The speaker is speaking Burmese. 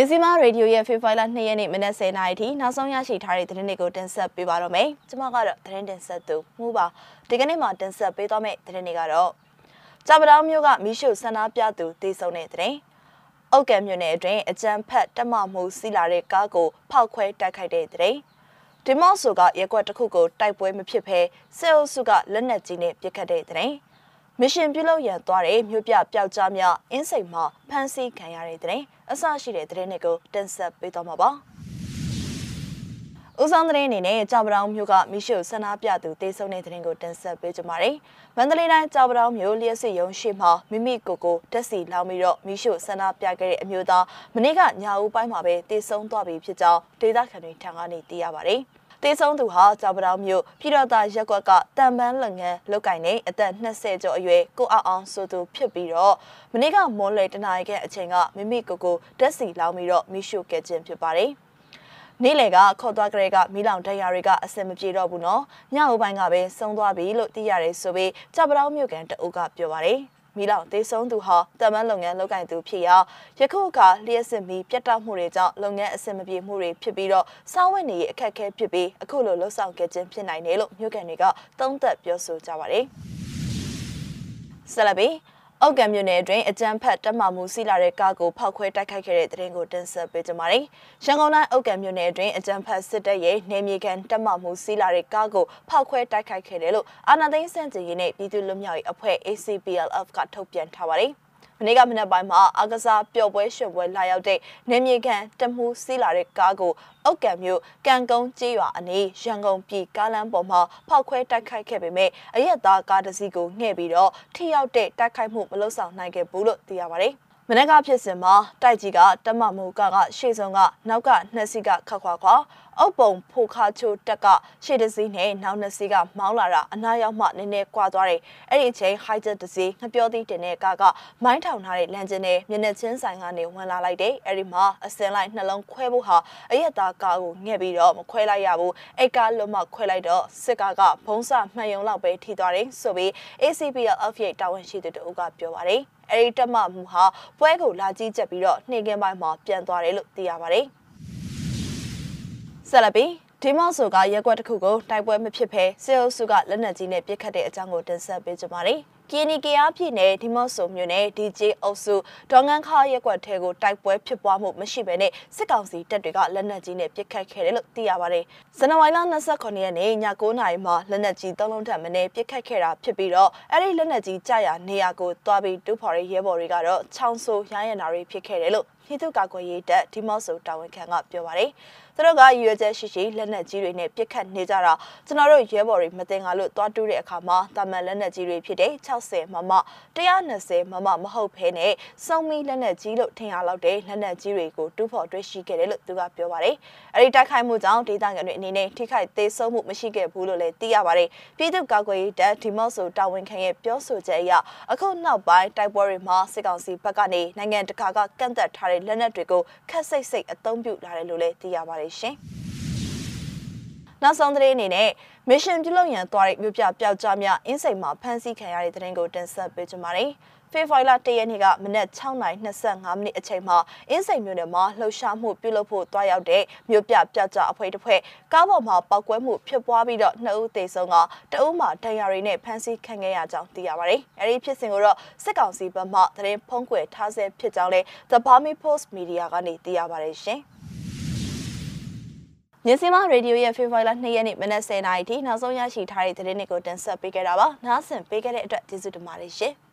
မြစီမရေဒီယိုရဲ့ဖေဖော်ဝါရီလ2ရက်နေ့မနက်10:00နာရီထိနောက်ဆုံးရရှိထားတဲ့သတင်းတွေကိုတင်ဆက်ပေးပါတော့မယ်။ကျွန်မကတော့သတင်းတင်ဆက်သူမှုပါဒီကနေ့မှာတင်ဆက်ပေးသွားမယ့်သတင်းတွေကတော့ကြပတောင်းမျိုးကမိရှုဆန္ဒပြသူတည်ဆုံတဲ့သတင်း။အုတ်ကံမြို့နယ်အတွင်းအကြမ်းဖက်တက်မမှုစီလာတဲ့ကားကိုဖောက်ခွဲတိုက်ခိုက်တဲ့သတင်း။ဒီမော့ဆိုကရက်ကွက်တစ်ခုကိုတိုက်ပွဲမဖြစ်ဘဲစစ်အုပ်စုကလက်နက်ကြီးနဲ့ပစ်ခတ်တဲ့သတင်း။ မရှင်ပြုလုပ်ရန်သွားတဲ့မြို့ပြပျောက်ကြားများအင်းစိန်မှာဖမ်းဆီးခံရတဲ့တဲ့အဆရှိတဲ့သတင်းတွေကိုတင်ဆက်ပေးသွားမှာပါ။ဦးဆောင်သတင်းအနေနဲ့ကြောက်ပတောင်မြို့ကမိရှုဆန္ဒပြသူတေဆုံတဲ့သတင်းကိုတင်ဆက်ပေးကြပါမယ်။မန္တလေးတိုင်းကြောက်ပတောင်မြို့လျှက်စစ်ရုံရှိမှာမိမိကိုကိုတက်စီလောင်းပြီးတော့မိရှုဆန္ဒပြခဲ့တဲ့အမျိုးသားမနေ့ကညာဦးပိုင်းမှာပဲတေဆုံသွားပြီဖြစ်ကြောင်းဒေသခံတွေထံကနေသိရပါတယ်။ တေဆုံးသူဟာကြောက်ပတောင်မြို့ပြည်တော်သားရက်ကွက်ကတန်ပန်းလုပ်ငန်းလုပ်ကင်နေအသက်20ကျော်အရွယ်ကိုအောင်အောင်ဆိုသူဖြစ်ပြီးတော့မနေ့ကမော်လေတနာရီခန့်အချိန်ကမိမိကိုကိုတက်စီလောင်းပြီးတော့မိရှုခဲ့ခြင်းဖြစ်ပါတယ်နေ့လေကခေါ်သွားကြတဲ့ကမီးလောင်တရားတွေကအစင်မပြေတော့ဘူးနော်ညအိုပိုင်းကပဲဆုံးသွားပြီလို့သိရတယ်ဆိုပြီးကြောက်ပတောင်မြို့ကန်တအုပ်ကပြောပါတယ် မီလောင်တေဆုံးသူဟာတမန်လုပ်ငန်းလုပ်ကိုင်သူဖြစ်ရာယခုအခါလျှက်စစ်မီပြတ်တောက်မှုတွေကြောင့်လုပ်ငန်းအဆင်မပြေမှုတွေဖြစ်ပြီးတော့စားဝတ်နေရေးအခက်အခဲဖြစ်ပြီးအခုလိုလှုပ်ဆောင်ခဲ့ခြင်းဖြစ်နိုင်တယ်လို့မြို့ကန်တွေကသုံးသပ်ပြောဆိုကြပါတယ်။ဆလဘီ အောက်ကံမြို့နယ်အတွင်းအကြမ်းဖက်တက်မှမှုစီလာတဲ့ကားကိုဖောက်ခွဲတိုက်ခိုက်ခဲ့တဲ့တဲ့ရင်ကိုတင်ဆက်ပေးကြပါမယ်။ရန်ကုန်တိုင်းအောက်ကံမြို့နယ်အတွင်းအကြမ်းဖက်စစ်တပ်ရဲ့နေမြေကန်တက်မှမှုစီလာတဲ့ကားကိုဖောက်ခွဲတိုက်ခိုက်ခဲ့တယ်လို့အာဏာသိမ်းစန့်ကျင်ရေးနဲ့ပြည်သူ့လွတ်မြောက်ရေးအဖွဲ့ ACPLF ကထုတ်ပြန်ထားပါတယ်။ မနေ့ကမနက်ပိုင်းမှာအကစားပျော်ပွဲရွှင်ပွဲလာရောက်တဲ့နေမြေကန်တမှုစီးလာတဲ့ကားကိုအုတ်ကံမျိုးကံကုန်းကျေးရွာအနီးရန်ကုန်ပြည်ကားလမ်းပေါ်မှာဖောက်ခွဲတိုက်ခိုက်ခဲ့ပေမဲ့အရက်သားကားတစ်စီးကိုငှဲ့ပြီးတော့ထိရောက်တဲ့တိုက်ခိုက်မှုမလုပ်ဆောင်နိုင်ခဲ့ဘူးလို့သိရပါတယ်။ မနေ့ကဖြစ်စဉ်မှာတိုက်ကြီးကတမမူကကရှေ့ဆုံးကနောက်ကနှစ်စီးကခတ်ခွာခွာအုပ်ပုံဖိုခါချိုတက်ကရှေ့တစ်စီးနဲ့နောက်နှစ်စီးကမောင်းလာတာအနားရောက်မှနည်းနည်းကွာသွားတယ်။အဲ့ဒီအချိန် hijack တစ်စီးငပြောသည့်တင်တဲ့ကားကမိုင်းထောင်ထားတဲ့လမ်းကျင်းနဲ့မျက်နှာချင်းဆိုင်ကနေဝင်လာလိုက်တယ်။အဲ့ဒီမှာအစင်လိုက်နှလုံးခွဲဖို့ဟာအရက်သားကားကိုငှက်ပြီးတော့မခွဲလိုက်ရဘူး။အဲ့ကားလုံးမခွဲလိုက်တော့စစ်ကားကဘုံစမှန်ယုံလောက်ပဲထိသွားတယ်ဆိုပြီး ACPL F8 တာဝန်ရှိသူတို့ကပြောပါတယ်။ အဲဒီတက်မှမှုဟာပွဲကိုလာကြီးချက်ပြီးတော့နှင်ကင်းပိုင်းမှာပြန်သွားတယ်လို့သိရပါတယ်။ဆက်လက်ပြီး ဒီမော့ဆိုကရက်ကွက်တစ်ခုကိုတိုက်ပွဲမဖြစ်ဘဲစေအုပ်စုကလက်နက်ကြီးနဲ့ပစ်ခတ်တဲ့အကြောင်းကိုတင်ဆက်ပေးကြပါမယ်။ကီနီကီယာပြည်နယ်ဒီမော့ဆိုမြို့နယ် DJ အုပ်စုဒေါငန်းခါရက်ကွက်ထဲကိုတိုက်ပွဲဖြစ်ပွားမှုမရှိဘဲနဲ့စစ်ကောင်စီတပ်တွေကလက်နက်ကြီးနဲ့ပစ်ခတ်ခဲ့တယ်လို့သိရပါတယ်။ဇန်နဝါရီလ29ရက်နေ့ည9:00နာရီမှာလက်နက်ကြီး၃လုံးထပ်မင်းပစ်ခတ်ခဲ့တာဖြစ်ပြီးတော့အဲ့ဒီလက်နက်ကြီးကြရနေရာကိုတွားပြီးတူဖော်ရဲရဲဘော်တွေကတော့ချောင်းဆိုးရရနာတွေဖြစ်ခဲ့တယ်လို့ ပြည်သူ့ကာကွယ်ရေးတပ်ဒီမော့ဆိုတာဝန်ခံကပြောပါတယ်။သူတို့ကရွေချက်ရှိရှိလက်နက်ကြီးတွေနဲ့ပစ်ခတ်နေကြတာကျွန်တော်တို့ရဲဘော်တွေမတင်ကားလို့တွားတူးတဲ့အခါမှာတာမန်လက်နက်ကြီးတွေဖြစ်တဲ့60မမ120မမမဟုတ်ဘဲနဲ့စုံမီလက်နက်ကြီးလို့ထင်ရလောက်တဲ့လက်နက်ကြီးတွေကိုတူးဖော်တွေ့ရှိခဲ့တယ်လို့သူကပြောပါတယ်။အဲဒီတိုက်ခိုက်မှုကြောင့်ဒေသခံတွေအနေနဲ့ထိခိုက်သေးဆုံးမှုမရှိခဲ့ဘူးလို့လည်းသိရပါတယ်။ပြည်သူ့ကာကွယ်ရေးတပ်ဒီမော့ဆိုတာဝန်ခံရဲ့ပြောဆိုချက်အရအခုနောက်ပိုင်းတိုက်ပွဲတွေမှာစစ်ကောင်စီဘက်ကနေနိုင်ငံတကာကကန့်သက်ထားတဲ့လက်နက်တွေကိုခက်စိတ်စိတ်အသုံးပြုလာတယ်လို့လည်းသိရပါတယ်ရှင်။နောက်ဆုံးသတင်းအနေနဲ့ mission ပြုလုပ်ရန်သွားတဲ့မြို့ပြပျောက်ကြားများအင်းစိန်မှာဖမ်းဆီးခံရတဲ့သတင်းကိုတင်ဆက်ပေးကြပါမယ်။ ဖေဖော်ဝါရီလ၁ရက်နေ့ကမနက်6:25မိနစ်အချိန်မှာအင်းစိန်မြို့နယ်မှာလှုပ်ရှားမှုပြုလုပ်ဖို့တွားရောက်တဲ့မြို့ပြပျောက်ကြားအဖွဲ့တစ်ဖွဲ့ကားပေါ်မှာပောက်ကွဲမှုဖြစ်ပွားပြီးတော့နှစ်ဦးသေဆုံးကတအုပ်မှာဒဏ်ရာတွေနဲ့ဖမ်းဆီးခံခဲ့ရကြောင်းသိရပါတယ်။အဲဒီဖြစ်စဉ်ကိုတော့စစ်ကောင်စီဘက်မှသတင်းဖုံးကွယ်ထားဆဲဖြစ်ကြောင်းလည်း The Burmese Post Media ကနေသိရပါတယ်ရှင်။မြစီမရေဒီယိုရဲ့ဖေဖော်ဝါရီလ2ရက်နေ့မနက်10:00နာရီထိနောက်ဆုံးရရှိထားတဲ့သတင်းတွေကိုတင်ဆက်ပေးခဲ့တာပါ။နားဆင်ပေးခဲ့တဲ့အတွက်ကျေးဇူးတင်ပါတယ်ရှင်။